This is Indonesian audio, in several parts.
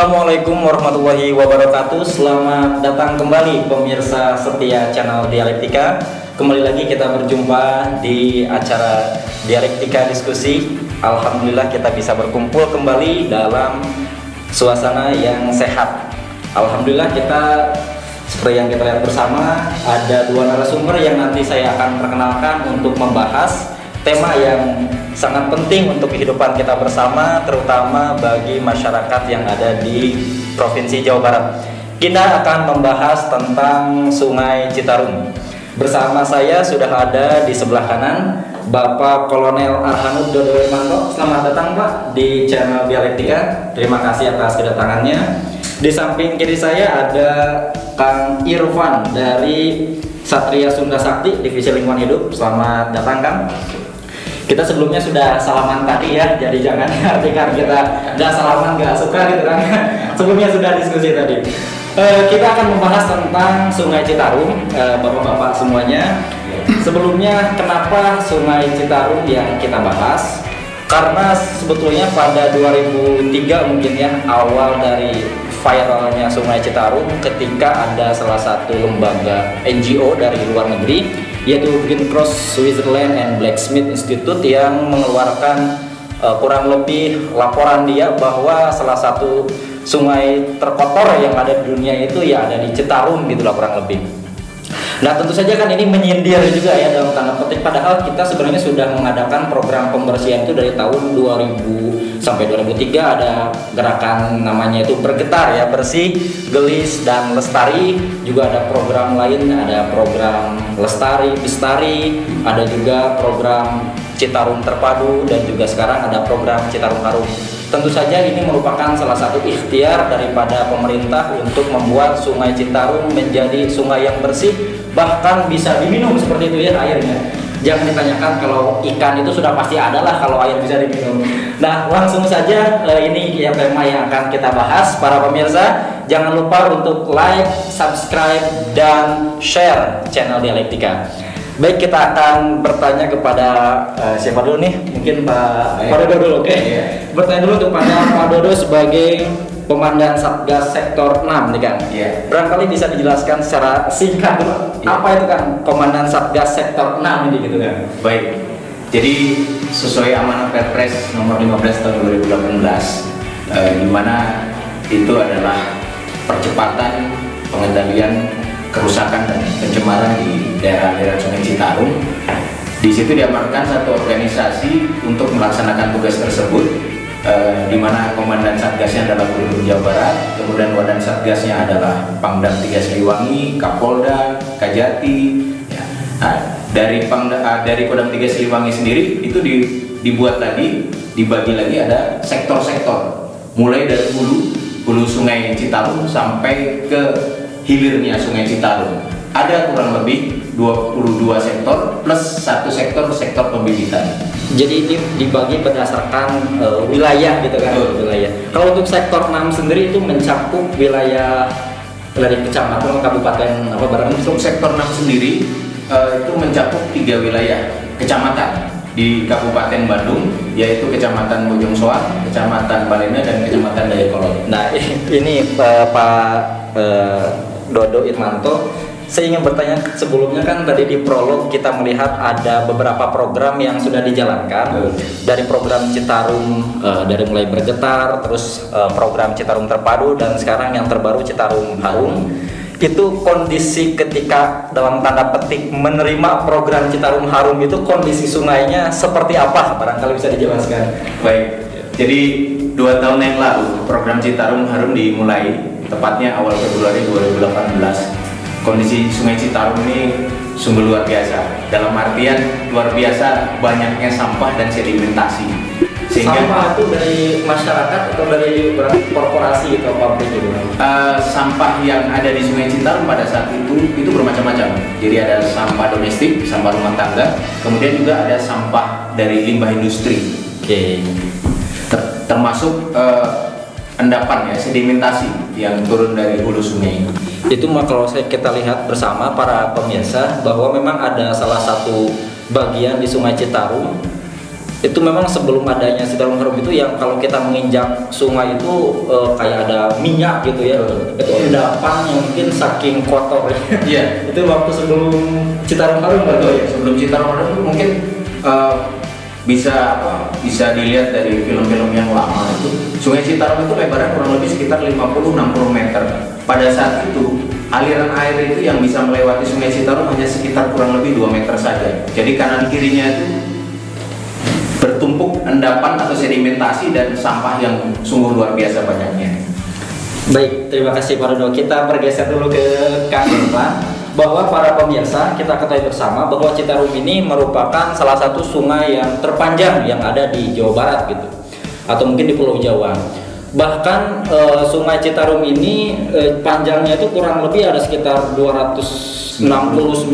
Assalamualaikum warahmatullahi wabarakatuh. Selamat datang kembali pemirsa setia channel Dialektika. Kembali lagi kita berjumpa di acara Dialektika Diskusi. Alhamdulillah kita bisa berkumpul kembali dalam suasana yang sehat. Alhamdulillah kita seperti yang kita lihat bersama Ada dua narasumber yang nanti saya akan perkenalkan untuk membahas tema yang sangat penting untuk kehidupan kita bersama, terutama bagi masyarakat yang ada di Provinsi Jawa Barat. Kita akan membahas tentang Sungai Citarum. Bersama saya sudah ada di sebelah kanan Bapak Kolonel Arhanud Dodo. Selamat datang Pak di channel Dialektika. Terima kasih atas kedatangannya. Di samping kiri saya ada Kang Irfan dari Satria Sunda Sakti Divisi Lingkungan Hidup. Selamat datang Kang. Kita sebelumnya sudah salaman tadi ya, jadi jangan artikan kita nggak salaman nggak suka gitu kan. sebelumnya sudah diskusi tadi. Eh, kita akan membahas tentang Sungai Citarum, eh, bapak-bapak semuanya. Sebelumnya, kenapa Sungai Citarum yang kita bahas? Karena sebetulnya pada 2003 mungkin ya awal dari viralnya Sungai Citarum ketika ada salah satu lembaga NGO dari luar negeri yaitu Green Cross Switzerland and Blacksmith Institute yang mengeluarkan uh, kurang lebih laporan dia bahwa salah satu sungai terkotor yang ada di dunia itu ya ada di Citarum gitu lah kurang lebih. Nah tentu saja kan ini menyindir juga ya dalam tanda petik. Padahal kita sebenarnya sudah mengadakan program pembersihan itu dari tahun 2000 sampai 2003 ada gerakan namanya itu bergetar ya bersih, gelis dan lestari. Juga ada program lain ada program lestari, bestari. Ada juga program Citarum Terpadu. Dan juga sekarang ada program Citarum Harum. Tentu saja ini merupakan salah satu ikhtiar daripada pemerintah untuk membuat Sungai Citarum menjadi sungai yang bersih bahkan bisa diminum seperti itu ya airnya. Jangan ditanyakan kalau ikan itu sudah pasti ada lah kalau air bisa diminum. Nah langsung saja eh, ini ya tema yang akan kita bahas para pemirsa. Jangan lupa untuk like, subscribe dan share channel Dialektika. Baik kita akan bertanya kepada eh, siapa dulu nih? Mungkin Pak Pak Dodo dulu, oke? Bertanya dulu kepada Pak Dodo sebagai Komandan Satgas Sektor 6 nih kan. Iya. Barangkali bisa dijelaskan secara singkat Iya. apa itu kan Komandan Satgas Sektor 6 ini gitu kan. Baik. Jadi sesuai amanat Perpres nomor 15 tahun 2018 eh, di mana itu adalah percepatan pengendalian kerusakan dan pencemaran di daerah-daerah Sungai Citarum. Di situ diamankan satu organisasi untuk melaksanakan tugas tersebut eh, di mana komandan satgasnya adalah Gubernur Jawa Barat, kemudian wadah satgasnya adalah Pangdam Tiga Siliwangi, Kapolda, Kajati. Ya. Nah, dari Pangda, ah, dari Kodam Tiga Siliwangi sendiri itu di- dibuat lagi, dibagi lagi ada sektor-sektor, mulai dari hulu hulu Sungai Citarum sampai ke hilirnya Sungai Citarum. Ada kurang lebih 22 sektor plus satu sektor sektor pembibitan. Jadi ini dibagi berdasarkan eh, wilayah gitu kan, Betul. wilayah. Kalau untuk sektor 6 sendiri itu mencakup wilayah dari kecamatan kabupaten apa barang Untuk sektor 6 sendiri eh, itu mencakup tiga wilayah kecamatan di Kabupaten Bandung yaitu Kecamatan Bojong Soang, Kecamatan Balena dan Kecamatan Dayakolot. Nah ini eh, Pak Dodo Irmanto saya ingin bertanya sebelumnya kan tadi di prolog kita melihat ada beberapa program yang sudah dijalankan dari program Citarum eh, dari mulai bergetar, terus eh, program Citarum terpadu dan sekarang yang terbaru Citarum Harum. Itu kondisi ketika dalam tanda petik menerima program Citarum Harum itu kondisi sungainya seperti apa? Barangkali bisa dijelaskan. Baik, jadi dua tahun yang lalu program Citarum Harum dimulai tepatnya awal Februari 2018. Kondisi Sungai Citarum ini sungguh luar biasa. Dalam artian luar biasa banyaknya sampah dan sedimentasi. Sehingga Sampah itu dari masyarakat atau dari korporasi atau pabrik gitu? eh, sampah yang ada di Sungai Citarum pada saat itu itu bermacam-macam. Jadi ada sampah domestik, sampah rumah tangga, kemudian juga ada sampah dari limbah industri. Oke. Ter- termasuk eh, endapan ya sedimentasi yang turun dari hulu sungai ini. Itu mah kalau saya kita lihat bersama para pemirsa bahwa memang ada salah satu bagian di Sungai Citarum. Itu memang sebelum adanya Citarum Harum itu yang kalau kita menginjak sungai itu eh, kayak ada minyak gitu ya. Itu endapan yang mungkin saking kotor. Iya. itu waktu sebelum Citarum Harum Betul ya, sebelum Citarum Harum mungkin eh, bisa apa, bisa dilihat dari film-film yang lama itu Sungai Citarum itu lebarnya kurang lebih sekitar 50-60 meter. Pada saat itu aliran air itu yang bisa melewati Sungai Citarum hanya sekitar kurang lebih 2 meter saja. Jadi kanan kirinya itu bertumpuk endapan atau sedimentasi dan sampah yang sungguh luar biasa banyaknya. Baik, terima kasih Pak Dodo. Kita bergeser dulu ke Kang Irfan bahwa para pemirsa kita ketahui bersama bahwa Citarum ini merupakan salah satu sungai yang terpanjang yang ada di Jawa Barat gitu atau mungkin di Pulau Jawa. Bahkan eh, Sungai Citarum ini eh, panjangnya itu kurang lebih ada sekitar 269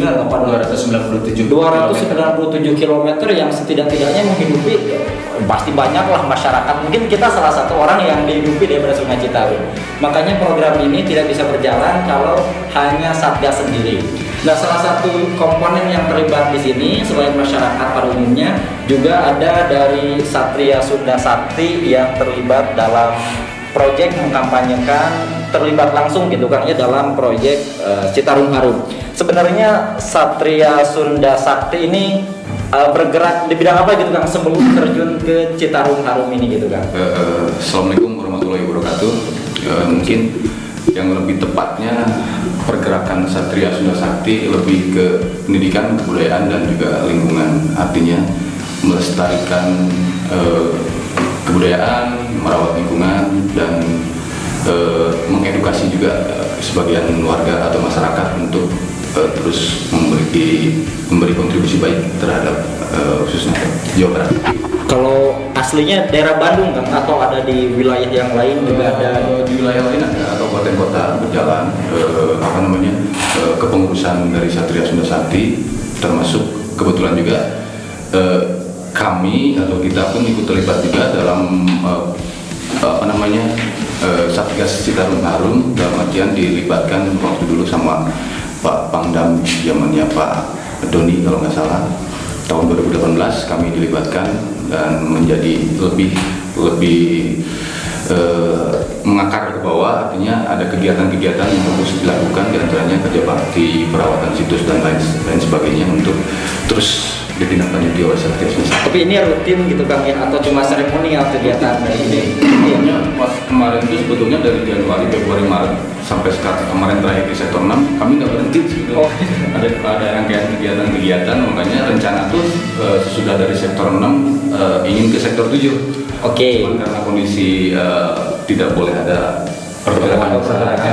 apa 297 297 km yang setidak-tidaknya menghidupi pasti banyaklah masyarakat. Mungkin kita salah satu orang yang dihidupi daripada Sungai Citarum. Makanya program ini tidak bisa berjalan kalau hanya satgas sendiri nah salah satu komponen yang terlibat di sini selain masyarakat pada umumnya juga ada dari Satria Sunda Sakti yang terlibat dalam proyek mengkampanyekan terlibat langsung gitu kan ya dalam proyek eh, Citarum Harum. Sebenarnya Satria Sunda Sakti ini eh, bergerak di bidang apa gitu kan sebelum terjun ke Citarum Harum ini gitu kan. Eh, eh, Assalamualaikum warahmatullahi wabarakatuh. Eh, mungkin yang lebih tepatnya pergerakan Satria Sunda Sakti lebih ke pendidikan, kebudayaan dan juga lingkungan. Artinya melestarikan eh, kebudayaan, merawat lingkungan dan eh, mengedukasi juga eh, sebagian warga atau masyarakat untuk eh, terus memberi memberi kontribusi baik terhadap eh, khususnya Jawa Barat. Kalau aslinya daerah Bandung kan atau ada di wilayah yang lain juga ada. Eh, di wilayah lain ada kabupaten kota berjalan eh, apa namanya eh, kepengurusan dari Satria Sunda Sakti termasuk kebetulan juga eh, kami atau kita pun ikut terlibat juga dalam eh, apa namanya eh, Satgas Citarum Harum dalam artian dilibatkan waktu dulu sama Pak Pangdam zamannya Pak Doni kalau nggak salah. Tahun 2018 kami dilibatkan dan menjadi lebih lebih eh, mengakar ke bawah artinya ada kegiatan-kegiatan yang harus dilakukan di antaranya kerja bakti perawatan situs dan lain lain sebagainya untuk terus ditindaklanjuti oleh Satgas. Tapi ini rutin gitu kan ya atau cuma seremonial kegiatan dari ini? Sebetulnya pas kemarin itu sebetulnya dari Januari, Februari, Maret sampai sekarang kemarin terakhir di sektor 6 kami nggak berhenti sebetulnya. Oh. ada ada rangkaian kegiatan-kegiatan makanya rencana tuh eh, sesudah dari sektor 6 eh, ingin ke sektor 7 Oke. Cuman karena kondisi eh, tidak boleh ada pergerakan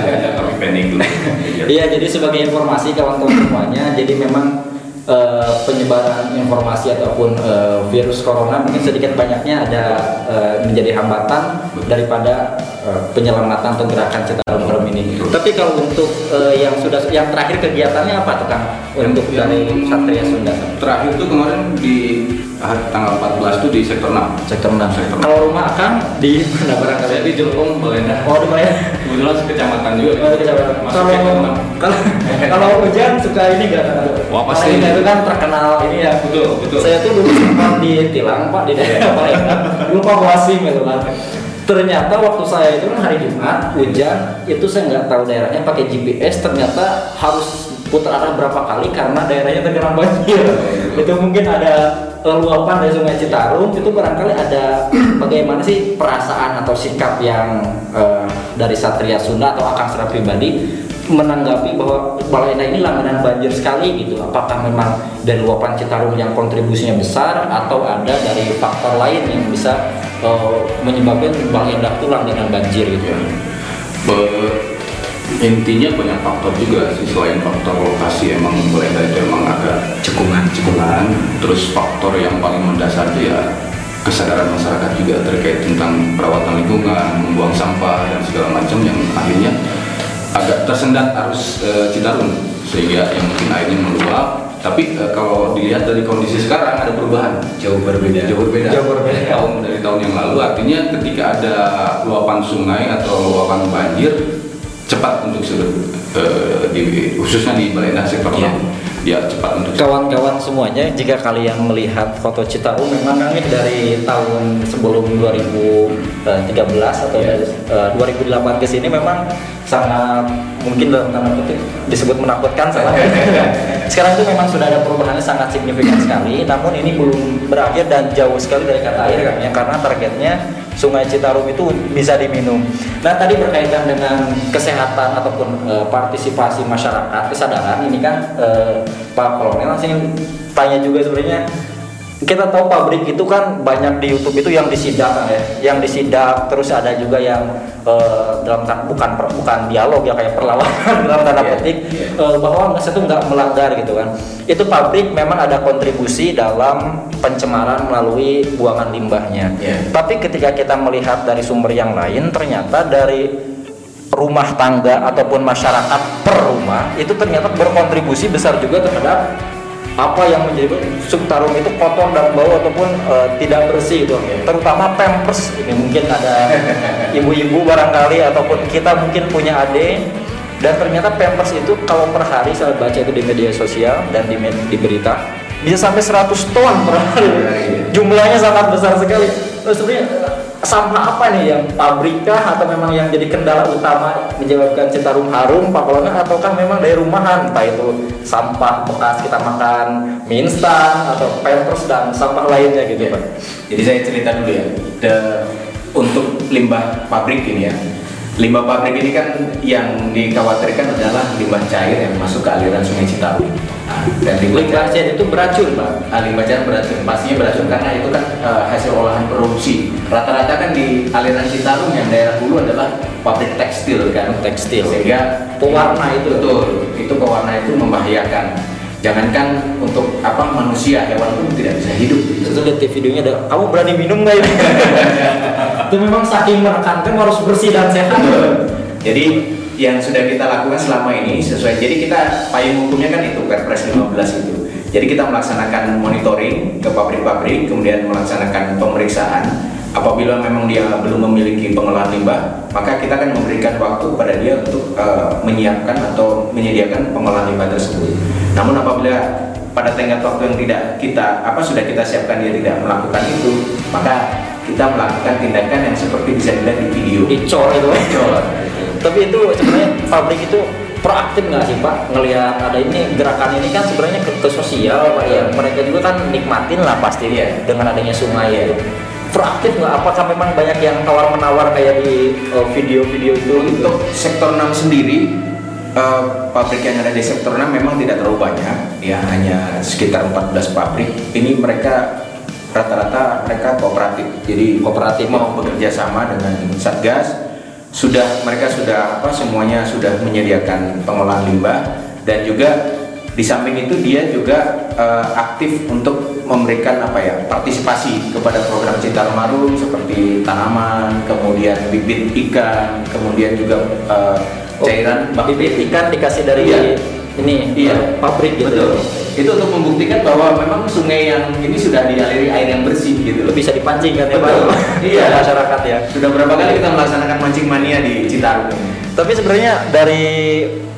ya, kami pending dulu Iya, jadi sebagai informasi kawan-kawan semuanya, jadi memang eh, penyebaran informasi ataupun eh, virus corona mungkin sedikit banyaknya ada eh, menjadi hambatan daripada eh, penyelamatan atau gerakan Citarum Harum ini. Tapi kalau untuk eh, yang sudah yang terakhir kegiatannya apa tuh Kang? Untuk Yang- dari Satria Sunda terakhir tuh kemarin di hari tanggal 14 tuh di sektor 6 sektor 6. Sektor enam. Kalau rumah Kang di mana barangkali? di Jelkom Belenda Oh, di mana? Kebetulan kecamatan juga Oh, di kecamatan. masuk Kalau sektor 6 kalau kalau hujan suka ini enggak Wah, pasti. Itu kan terkenal ini ya. betul betul Saya tuh dulu sempat ditilang Pak di daerah Palembang. Dulu Pak Wasim gitu kan. Ternyata waktu saya itu kan hari Jumat hujan, itu saya nggak tahu daerahnya pakai GPS ternyata harus putar arah berapa kali karena daerahnya tergenang banjir. itu mungkin ada luapan dari Sungai Citarum itu barangkali ada bagaimana sih perasaan atau sikap yang eh, dari Satria Sunda atau Akang secara pribadi menanggapi bahwa Balenda ini langganan banjir sekali gitu. Apakah memang dari luapan Citarum yang kontribusinya besar atau ada dari faktor lain yang bisa eh, menyebabkan Balenda itu langganan banjir gitu? Intinya banyak faktor juga sih selain faktor lokasi emang Belanda itu emang agak cekungan cekungan terus faktor yang paling mendasar itu ya kesadaran masyarakat juga terkait tentang perawatan lingkungan membuang sampah dan segala macam yang akhirnya agak tersendat arus eh, Citarum sehingga yang mungkin airnya meluap tapi eh, kalau dilihat dari kondisi sekarang ada perubahan Jauh berbeda. jauh berbeda. Jauh berbeda. tahun dari tahun yang lalu artinya ketika ada luapan sungai atau luapan banjir cepat untuk surut eh, di, khususnya di Balenda sektor enam. dia cepat untuk. Kawan-kawan semuanya, jika kalian melihat foto Citarum memang kami dari tahun sebelum 2013 atau Iya. dari eh, 2008 ke sini memang sangat mungkin dalam tanda kutip disebut menakutkan sama sekarang itu memang sudah ada perubahannya sangat signifikan sekali namun ini belum berakhir dan jauh sekali dari kata kan ya karena targetnya Sungai Citarum itu bisa diminum. Nah tadi berkaitan dengan kesehatan ataupun eh, partisipasi masyarakat kesadaran ini kan eh, Pak Kolonel langsung tanya juga sebenarnya kita tahu pabrik itu kan banyak di YouTube itu yang disidak kan ya, yang disidak terus ada juga yang eh, dalam bukan bukan dialog ya kayak perlawanan dalam tanda Iya, petik iya. eh, bahwa nggak itu nggak melanggar gitu kan. Itu pabrik memang ada kontribusi dalam pencemaran melalui buangan limbahnya. Iya. Tapi ketika kita melihat dari sumber yang lain ternyata dari rumah tangga ataupun masyarakat per rumah itu ternyata berkontribusi besar juga terhadap apa yang menjadi Citarum itu kotor dan bau ataupun eh, tidak bersih itu terutama pampers. Ini mungkin ada ibu-ibu barangkali ataupun kita mungkin punya adik. Dan ternyata pampers itu kalau per hari saya baca itu di media sosial dan di, di berita bisa sampai 100 ton per hari. Jumlahnya sangat besar sekali. Terus sebenarnya sampah apa nih yang pabrikkah atau memang yang jadi kendala utama menyebabkan Citarum harum Pak Kolonel ataukah memang dari rumahan entah itu sampah bekas kita makan mie instan atau pampers dan sampah lainnya gitu Pak Jadi saya cerita dulu ya. The- untuk limbah pabrik ini ya. Limbah pabrik ini kan yang dikhawatirkan adalah limbah cair yang masuk ke aliran Sungai Citarum. Dan cair itu beracun Pak limbah cair beracun, pastinya beracun karena itu kan eh, hasil olahan produksi. Rata-rata kan di aliran Citarum yang daerah hulu adalah pabrik tekstil kan. Tekstil. Sehingga Pewarna itu. betul, itu pewarna itu membahayakan. Jangankan untuk apa manusia, hewan pun tidak bisa hidup. itu lihat di videonya ada kamu berani minum nggak ini itu memang saking menekankan harus bersih dan sehat Jadi yang sudah kita lakukan selama ini sesuai jadi kita payung hukumnya kan itu Perpres 15 itu. Jadi kita melaksanakan monitoring ke pabrik-pabrik, kemudian melaksanakan pemeriksaan. Apabila memang dia belum memiliki pengolahan limbah, maka kita akan memberikan waktu kepada dia untuk eh, menyiapkan atau menyediakan pengolahan limbah tersebut. Namun apabila pada tenggat waktu yang tidak kita apa sudah kita siapkan dia tidak melakukan itu, maka kita melakukan tindakan yang seperti bisa dilihat di video. dicor itu Dicor. Tapi itu sebenarnya pabrik itu proaktif nggak sih pak? Ngelihat ada ini gerakan ini kan sebenarnya ke, ke sosial pak ya. Mereka juga kan nikmatin lah pasti Iya. dengan adanya sungai itu. Proaktif nggak? Apakah memang banyak yang tawar menawar kayak di uh, video-video itu? Gitu? Untuk sektor 6 sendiri eh, pabrik yang ada di sektor 6 memang tidak terlalu banyak. Ya hanya sekitar 14 pabrik. Ini mereka rata-rata mereka kooperatif. Jadi Kooperatif, mau bekerja sama dengan satgas sudah mereka sudah apa semuanya sudah menyediakan pengolahan limbah dan juga di samping itu dia juga eh, aktif untuk memberikan apa ya partisipasi kepada program Citarum Harum seperti tanaman kemudian bibit ikan kemudian juga eh, cairan Oh, bibit ikan dikasih dari Iya. Ini Iya. pabrik gitu Betul. Itu untuk membuktikan bahwa memang sungai yang ini sudah dialiri air yang bersih gitu loh. bisa dipancing kan ya pak Iya. masyarakat ya Sudah berapa kali kita melaksanakan mancing mania di Citarum? Tapi sebenarnya dari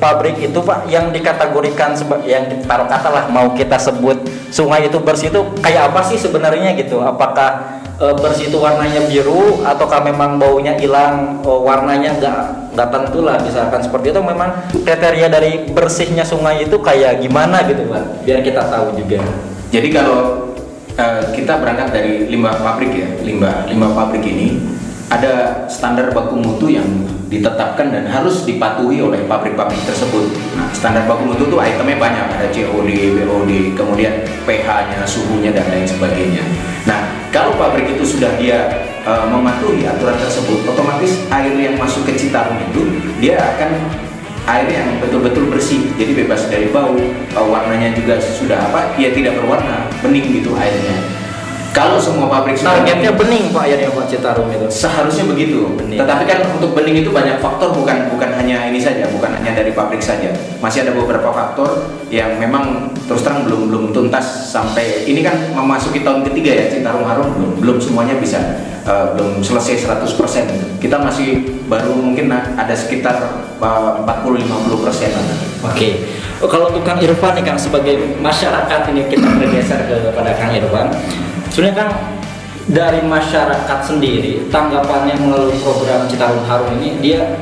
pabrik itu Pak yang dikategorikan yang taruh kata lah mau kita sebut sungai itu bersih itu kayak apa sih sebenarnya gitu? Apakah e, bersih itu warnanya biru ataukah memang baunya hilang oh, warnanya nggak nggak tentu lah misalkan seperti itu memang kriteria dari bersihnya sungai itu kayak gimana gitu pak biar kita tahu juga Jadi kalau eh, kita berangkat dari limbah pabrik ya, limbah limbah pabrik ini ada standar baku mutu yang ditetapkan dan harus dipatuhi oleh pabrik-pabrik tersebut. Nah, standar baku mutu itu itemnya banyak, ada COD, BOD, kemudian pH-nya, suhunya dan lain sebagainya. Nah, kalau pabrik itu sudah dia eh, mematuhi aturan tersebut, otomatis air yang masuk ke Citarum itu dia akan air yang betul-betul bersih jadi bebas dari bau uh, warnanya juga sudah apa ya tidak berwarna bening gitu airnya kalau semua pabrik sudah targetnya bening pak. airnya pak Citarum itu. Seharusnya begitu. Bening. tetapi kan untuk bening itu banyak faktor bukan bukan hanya ini saja bukan hanya dari pabrik saja. Masih ada beberapa faktor yang memang terus terang belum belum tuntas sampai ini kan memasuki tahun ketiga ya Citarum Harum belum belum semuanya bisa uh, belum selesai 100% kita masih baru mungkin ada sekitar uh, 40-50 persen Oke, Oh, kalau untuk Kang Irfan nih Kang sebagai masyarakat ini kita bergeser kepada Kang Irfan. Sebenarnya Kang dari masyarakat sendiri tanggapannya melalui program Citarum Harum ini dia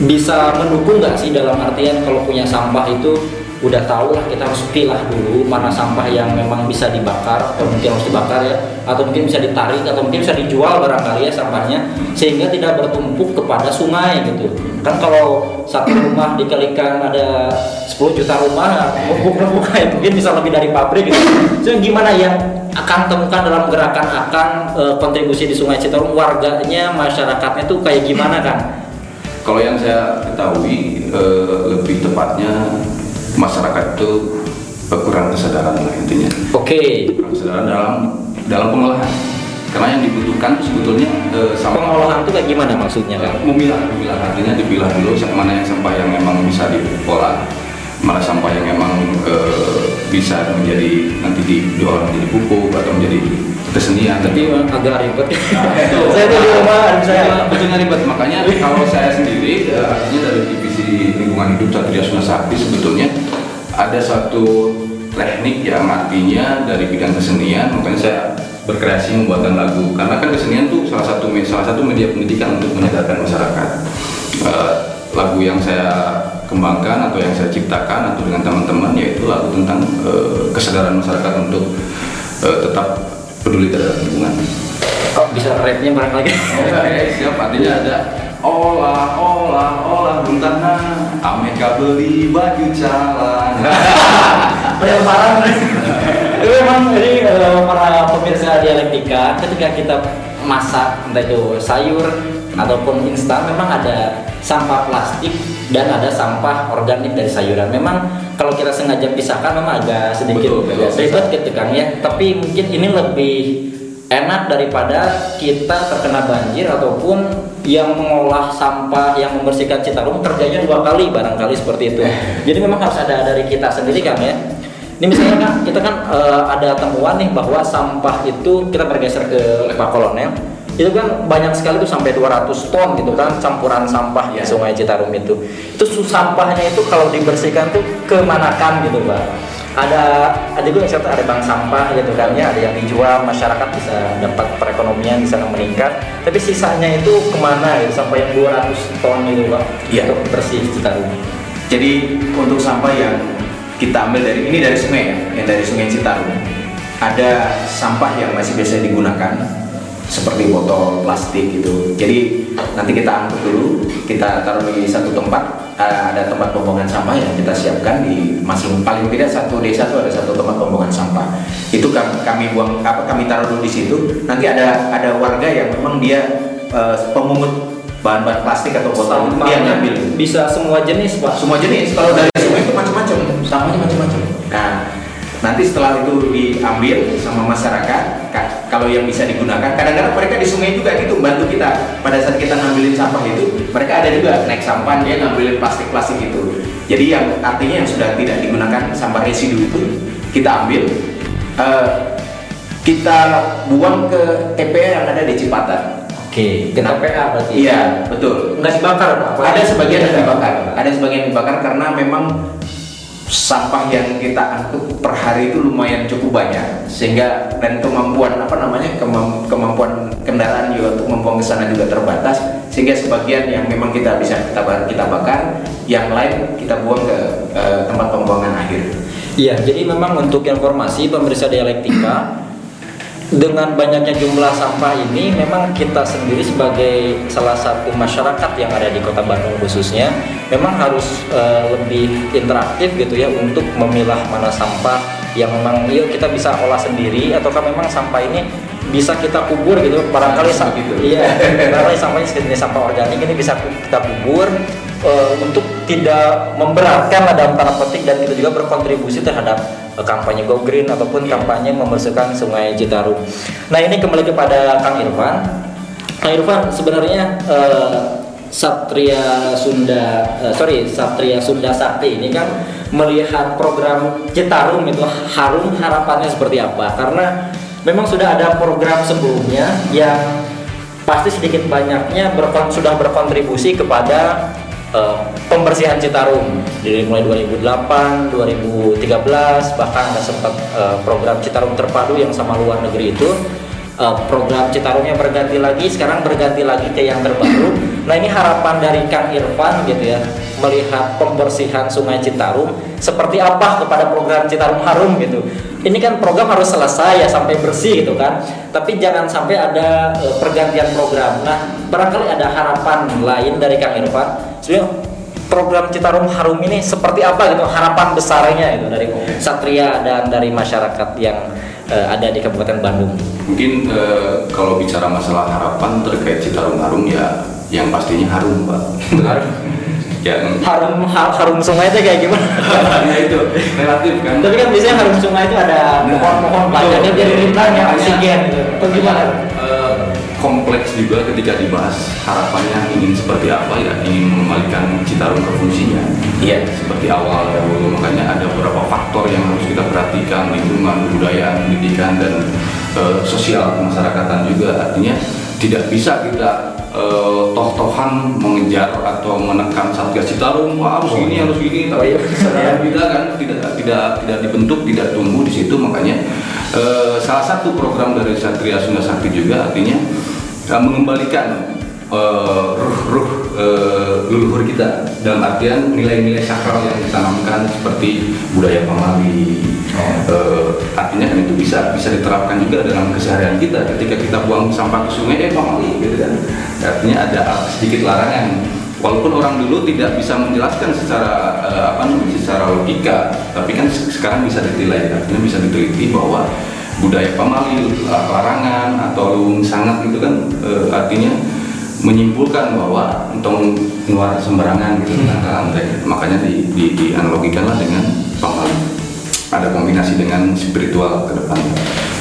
bisa mendukung nggak sih? Dalam artian kalau punya sampah itu udah tahu lah kita harus pilah dulu mana sampah yang memang bisa dibakar atau mungkin harus dibakar ya atau mungkin bisa ditarik atau mungkin bisa dijual barangkali ya sampahnya sehingga tidak bertumpuk kepada sungai gitu. Kan kalau satu rumah dikalikan ada 10 juta rumah numpuk-numpuk kayak mungkin bisa lebih dari pabrik gitu. So, gimana yang akan temukan dalam gerakan akan eh, kontribusi di Sungai Citarum. Warganya masyarakatnya tuh kayak gimana kan Kalau yang saya ketahui eh, lebih tepatnya masyarakat itu kurang kesadaran lah intinya. oke. Kurang kesadaran dalam dalam pengolahan. Karena yang dibutuhkan sebetulnya eh, sampah pengolahan tuh kayak gimana maksudnya kan memilah, memilah artinya dipilah dulu mana yang sampah yang memang bisa diolah, mana sampah yang memang eh, bisa menjadi nanti diolah menjadi pupuk atau menjadi kesenian. tapi agak ribet itu. saya tuh di rumah saya. Betulnya ribet. Makanya kalau saya sendiri eh, artinya dari divisi lingkungan hidup Satria Sakti sebetulnya ada satu teknik yang artinya dari bidang kesenian. Makanya saya berkreasi membuatkan lagu. Karena kan kesenian tuh salah satu salah satu media pendidikan untuk menyadarkan masyarakat. Eh, lagu yang saya kembangkan atau yang saya ciptakan atau dengan teman-teman yaitu lagu tentang eh, kesadaran masyarakat untuk eh, tetap peduli terhadap lingkungan. oh bisa rapnya barangkali Enggak ya, siap artinya ada olah, olah, olah buntana Amerika beli baju calan Pelemparan. itu memang ini eh, para pemirsa dialektika ketika kita masak entah itu sayur ataupun instan memang ada sampah plastik dan ada sampah organik dari sayuran. Memang kalau kita sengaja pisahkan memang agak sedikit ribet gitu kan ya. Tapi mungkin ini lebih enak daripada kita terkena banjir ataupun yang mengolah sampah yang membersihkan Citarum kerjanya dua kali barangkali seperti itu. Jadi memang harus ada dari kita sendiri kan ya. Ini misalnya kan kita kan eh, ada temuan nih bahwa sampah itu kita bergeser ke Pak Kolonel itu kan banyak sekali tuh sampai 200 ton gitu kan campuran sampah di Ya. Sungai Citarum itu. Itu sampahnya itu kalau dibersihkan tuh kemanakan gitu Pak. Ada ada juga yang ada bank sampah gitu kan ya, ada yang dijual masyarakat bisa dapat perekonomian bisa meningkat. Tapi sisanya itu ke mana gitu sampai yang 200 ton gitu Pak Iya. untuk bersih Citarum. Jadi untuk sampah yang kita ambil dari ini dari sungai ya, yang dari sungai Citarum, ada sampah yang masih biasa digunakan seperti botol plastik gitu. Jadi nanti kita angkut dulu, kita taruh di satu tempat. eh, Ada tempat pembuangan sampah yang kita siapkan di masing paling tidak satu desa itu ada satu tempat pembuangan sampah. Itu kami, kami buang apa kami taruh dulu di situ. Nanti ada ada warga yang memang dia eh, pemungut bahan-bahan plastik atau botol itu dia ngambil bisa semua jenis Pak. semua jenis kalau dari sungai itu macam-macam sampahnya macam-macam nah nanti setelah itu diambil sama masyarakat ka- kalau yang bisa digunakan. Kadang-kadang mereka di sungai juga gitu bantu kita. Pada saat kita ngambilin sampah itu mereka ada juga naik sampah dia ngambilin plastik-plastik itu. Jadi yang artinya yang sudah tidak digunakan sampah residu itu kita ambil. Eh, kita buang ke TPA yang ada di Cipatan Oke, ke Kenapa? TPA berarti. iya betul. Nggak dibakar Pak. ada sebagian yang dibakar. ada sebagian yang dibakar karena memang sampah yang kita angkut per hari itu lumayan cukup banyak sehingga dan kemampuan apa namanya kemam- kemampuan kendaraan juga untuk membuang ke sana juga terbatas sehingga sebagian yang memang kita bisa kita kita bakar yang lain kita buang ke eh, tempat pembuangan akhir. Iya, jadi memang untuk informasi pemirsa dialektika dengan banyaknya jumlah sampah ini memang kita sendiri sebagai salah satu masyarakat yang ada di Kota Bandung khususnya memang harus eh, lebih interaktif gitu ya untuk memilah mana sampah yang memang yuk kita bisa olah sendiri ataukah memang sampah ini bisa kita kubur gitu barangkali sa- Begitu. iya barangkali sampahnya sejenis sampah organik ini bisa kita kubur eh, untuk tidak memberatkan dalam tanda petik dan kita juga berkontribusi terhadap kampanye Go Green ataupun kampanye membersihkan Sungai Citarum. Nah ini kembali kepada Kang Irfan. Kang Irfan sebenarnya eh, Satria Sunda, eh, sorry Satria Sunda Sakti ini kan melihat program Citarum itu harum harapannya seperti apa? Karena memang sudah ada program sebelumnya yang pasti sedikit banyaknya berkon- sudah berkontribusi kepada pembersihan Citarum. Dari mulai 2008, 2013 bahkan ada sempat eh, program Citarum terpadu yang sama luar negeri itu. Eh, program Citarumnya berganti lagi sekarang berganti lagi ke yang terbaru. Nah ini harapan dari Kang Irfan gitu ya melihat pembersihan Sungai Citarum seperti apa kepada program Citarum Harum gitu ini kan program harus selesai ya sampai bersih gitu kan. Tapi jangan sampai ada eh, pergantian program. Nah barangkali ada harapan lain dari Kang Irfan. Sebenarnya program Citarum Harum ini seperti apa gitu harapan besarnya itu dari Satria dan dari masyarakat yang eh, ada di Kabupaten Bandung? Mungkin eh, kalau bicara masalah harapan terkait Citarum Harum ya yang pastinya harum Pak. Yang harum ha- harum sungai itu kayak gimana? Ya itu. Relatif kan. tapi kan biasanya harum sungai itu ada pohon-pohon banyak Betul. jadi rintangnya Makanya, oksigen gitu. Atau gimana? eh, kompleks juga ketika dibahas harapannya ingin seperti apa ya? Ingin mengembalikan Citarum ke fungsinya. Iya. Seperti awal dahulu makanya ada beberapa faktor yang harus kita perhatikan lingkungan budaya pendidikan dan eh, sosial kemasyarakatan juga. Artinya tidak bisa kita eh, toh-tohan mengejar atau menekan satgas Citarum. Wah harus gini harus gini. Oh, iya. tapi kesadaran kita kan tidak tidak tidak dibentuk tidak tumbuh di situ. Makanya eh, salah satu program dari Satria Sunda Sakti juga artinya eh, mengembalikan eh, ruh-ruh eh, leluhur kita. Dalam artian nilai-nilai sakral yang ditanamkan seperti budaya pamali eh, artinya kan itu bisa bisa diterapkan juga dalam keseharian kita. Ketika kita buang sampah ke sungai eh pamali gitu kan. Artinya ada sedikit larangan. Walaupun orang dulu tidak bisa menjelaskan secara eh, apa namanya secara logika tapi kan se- sekarang bisa ditilai artinya bisa diteliti bahwa budaya pamali larangan atau luwung sangat itu kan. Eh, artinya menyimpulkan bahwa untuk keluar sembarangan gitu Hmm. ke lantai makanya di, di, dianalogikanlah dengan pamali ada kombinasi dengan spiritual ke depannya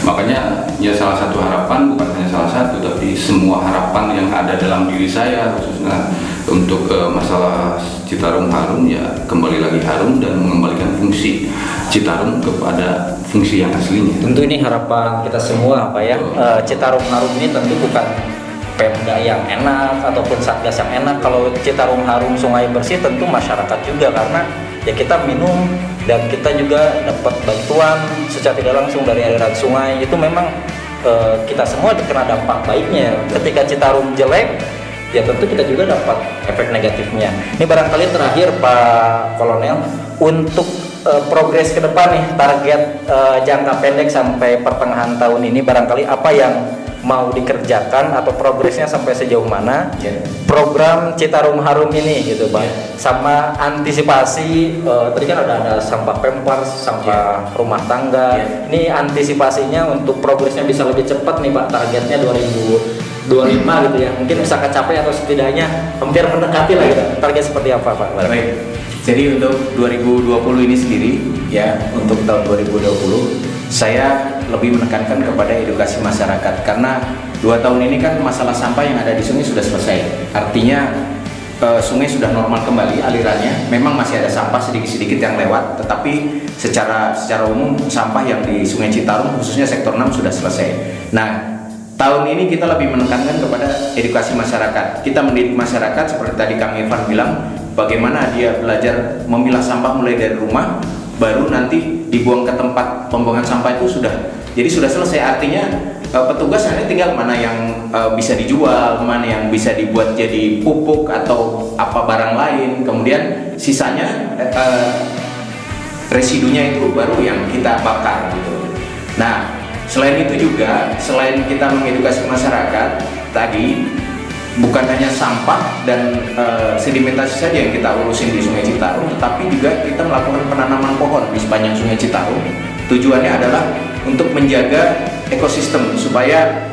makanya ya salah satu harapan bukan hanya salah satu tapi semua harapan yang ada dalam diri saya khususnya untuk eh, masalah Citarum harum ya kembali lagi harum dan mengembalikan fungsi Citarum kepada fungsi yang aslinya. Tentu ini harapan kita semua Pak ya. Betul. Eh, Citarum Harum ini tentu bukan Pemda yang enak ataupun satgas yang enak. Kalau Citarum Harum Sungai Bersih tentu masyarakat juga karena ya kita minum dan kita juga dapat bantuan secara tidak langsung dari aliran sungai. Itu memang eh, kita semua terkena dampak baiknya. Ketika Citarum jelek ya tentu kita juga dapat efek negatifnya. Ini barangkali terakhir Pak Kolonel untuk eh, progres ke depan nih target eh, jangka pendek sampai pertengahan tahun ini barangkali apa yang mau dikerjakan atau progresnya sampai sejauh mana Ya. program Citarum Harum ini gitu bang sama antisipasi eh, tadi kan ada ada sampah pempars sampah rumah tangga. Ya. ini antisipasinya untuk progresnya bisa lebih cepat nih pak. Targetnya 2025 gitu ya. Mungkin bisa kecapai atau setidaknya hampir mendekati lah gitu. Target seperti apa pak? Baik. Jadi untuk 2020 ini sendiri ya untuk tahun 2020 saya lebih menekankan kepada edukasi masyarakat karena dua tahun ini kan masalah sampah yang ada di sungai sudah selesai. Artinya eh, sungai sudah normal kembali alirannya. Memang masih ada sampah sedikit-sedikit yang lewat, tetapi secara secara umum sampah yang di Sungai Citarum khususnya sektor 6 sudah selesai. Nah, Tahun ini kita lebih menekankan kepada edukasi masyarakat. Kita mendidik masyarakat seperti tadi Kang Irfan bilang bagaimana dia belajar memilah sampah mulai dari rumah, baru nanti dibuang ke tempat pembuangan sampah itu sudah jadi sudah selesai artinya uh, petugas hanya tinggal mana yang uh, bisa dijual, mana yang bisa dibuat jadi pupuk atau apa barang lain. Kemudian sisanya uh, residunya itu baru yang kita bakar gitu. Nah, selain itu juga selain kita mengedukasi masyarakat tadi bukan hanya sampah dan e, sedimentasi saja yang kita urusin di Sungai Citarum, tetapi juga kita melakukan penanaman pohon di sepanjang Sungai Citarum. Tujuannya adalah untuk menjaga ekosistem supaya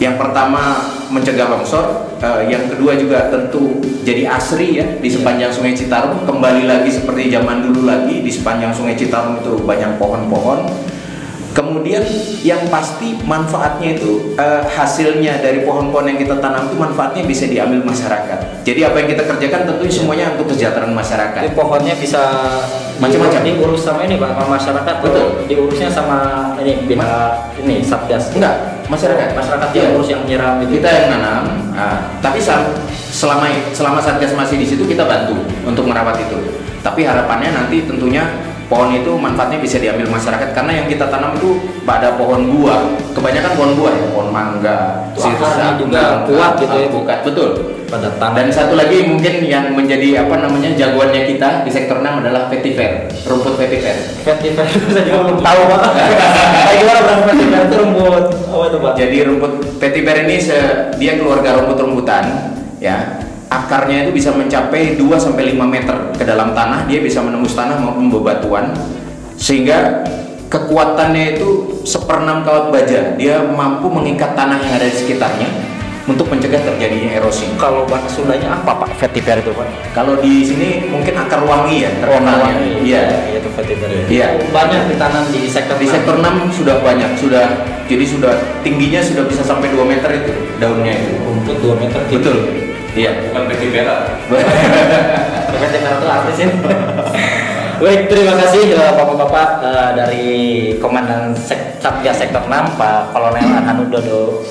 yang pertama mencegah longsor, e, yang kedua juga tentu jadi asri ya di sepanjang Sungai Citarum. Kembali lagi seperti zaman dulu lagi di sepanjang Sungai Citarum itu banyak pohon-pohon Kemudian yang pasti manfaatnya itu uh, hasilnya dari pohon-pohon yang kita tanam itu manfaatnya bisa diambil masyarakat. Jadi apa yang kita kerjakan tentu semuanya untuk kesejahteraan masyarakat. Jadi pohonnya bisa macam-macam diurus sama ini Pak, sama masyarakat Betul. Diurusnya sama ini bina ini Satgas. Enggak, masyarakat. Masyarakat Iya. yang urus yang nyiram itu. Kita yang nanam. Nah, tapi sel- selama selama Satgas masih di situ kita bantu untuk merawat itu. Tapi harapannya nanti tentunya pohon itu manfaatnya bisa diambil masyarakat karena yang kita tanam itu pada pohon buah. Kebanyakan pohon buah ya, pohon mangga, akarnya juga kuat gitu ya, Bu. alpukat. Betul. pada tanah. Dan satu lagi mungkin yang menjadi apa namanya jagoannya kita di sektor 6 adalah vetiver, rumput vetiver. Vetiver saya juga belum tahu Pak. Kayak gimana Bang vetiver itu rumput apa itu Pak? Jadi rumput vetiver ini dia keluarga rumput-rumputan ya. Akarnya itu bisa mencapai 2 sampai 5 meter ke dalam tanah, dia bisa menembus tanah maupun bebatuan sehingga kekuatannya itu seperenam kawat baja. Dia mampu mengikat tanah yang ada di sekitarnya untuk mencegah terjadinya erosi. Kalau bahasa Sundanya apa Pak vetiver itu Pak? Kalau di sini mungkin akar wangi ya terkenalnya. Iya. Iya itu vetiver. Iya. Banyak ditanam di sektor Di sektor 6 sudah banyak, sudah jadi sudah tingginya sudah bisa sampai 2 meter itu daunnya itu. rumput 2 meter tinggi. Betul. Iya. Bukan vetiver. Vetiver itu artis ya. Baik, terima kasih eh, Bapak-bapak eh, dari Komandan Sek Satgas Sektor 6 Pak Kolonel Anhanu Dodo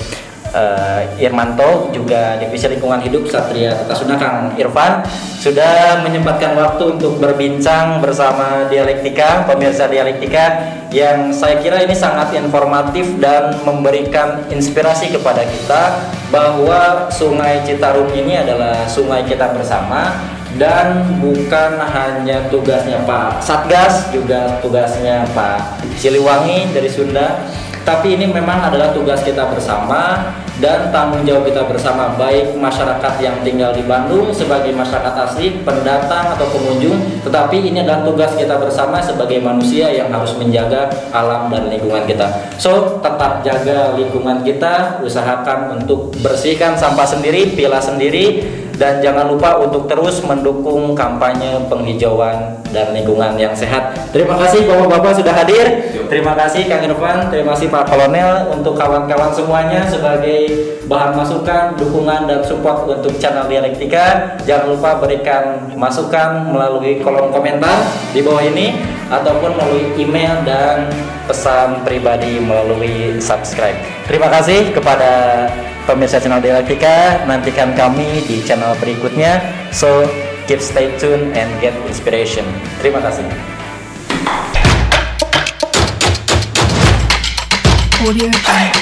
eh, Irmanto juga Divisi Lingkungan Hidup Satria Kertasunda Kang Irfan sudah menyempatkan waktu untuk berbincang bersama Dialektika, pemirsa Dialektika yang saya kira ini sangat informatif dan memberikan inspirasi kepada kita bahwa Sungai Citarum ini adalah sungai kita bersama dan bukan hanya tugasnya Pak Satgas juga tugasnya Pak Siliwangi dari Sunda tapi ini memang adalah tugas kita bersama dan tanggung jawab kita bersama baik masyarakat yang tinggal di Bandung sebagai masyarakat asli pendatang atau pengunjung tetapi ini adalah tugas kita bersama sebagai manusia yang harus menjaga alam dan lingkungan kita. So tetap jaga lingkungan kita usahakan untuk bersihkan sampah sendiri pilah sendiri dan jangan lupa untuk terus mendukung kampanye penghijauan dan lingkungan yang sehat. Terima kasih Bapak-bapak sudah hadir. Terima kasih Kang Irfan, terima kasih Pak Kolonel untuk kawan-kawan semuanya sebagai bahan masukan, dukungan dan support untuk channel Dialektika. Jangan lupa berikan masukan melalui kolom komentar di bawah ini ataupun melalui email dan pesan pribadi melalui subscribe. Terima kasih kepada pemirsa channel Dialektika nantikan kami di channel berikutnya. So keep stay tuned and get inspiration. Terima kasih. Audio.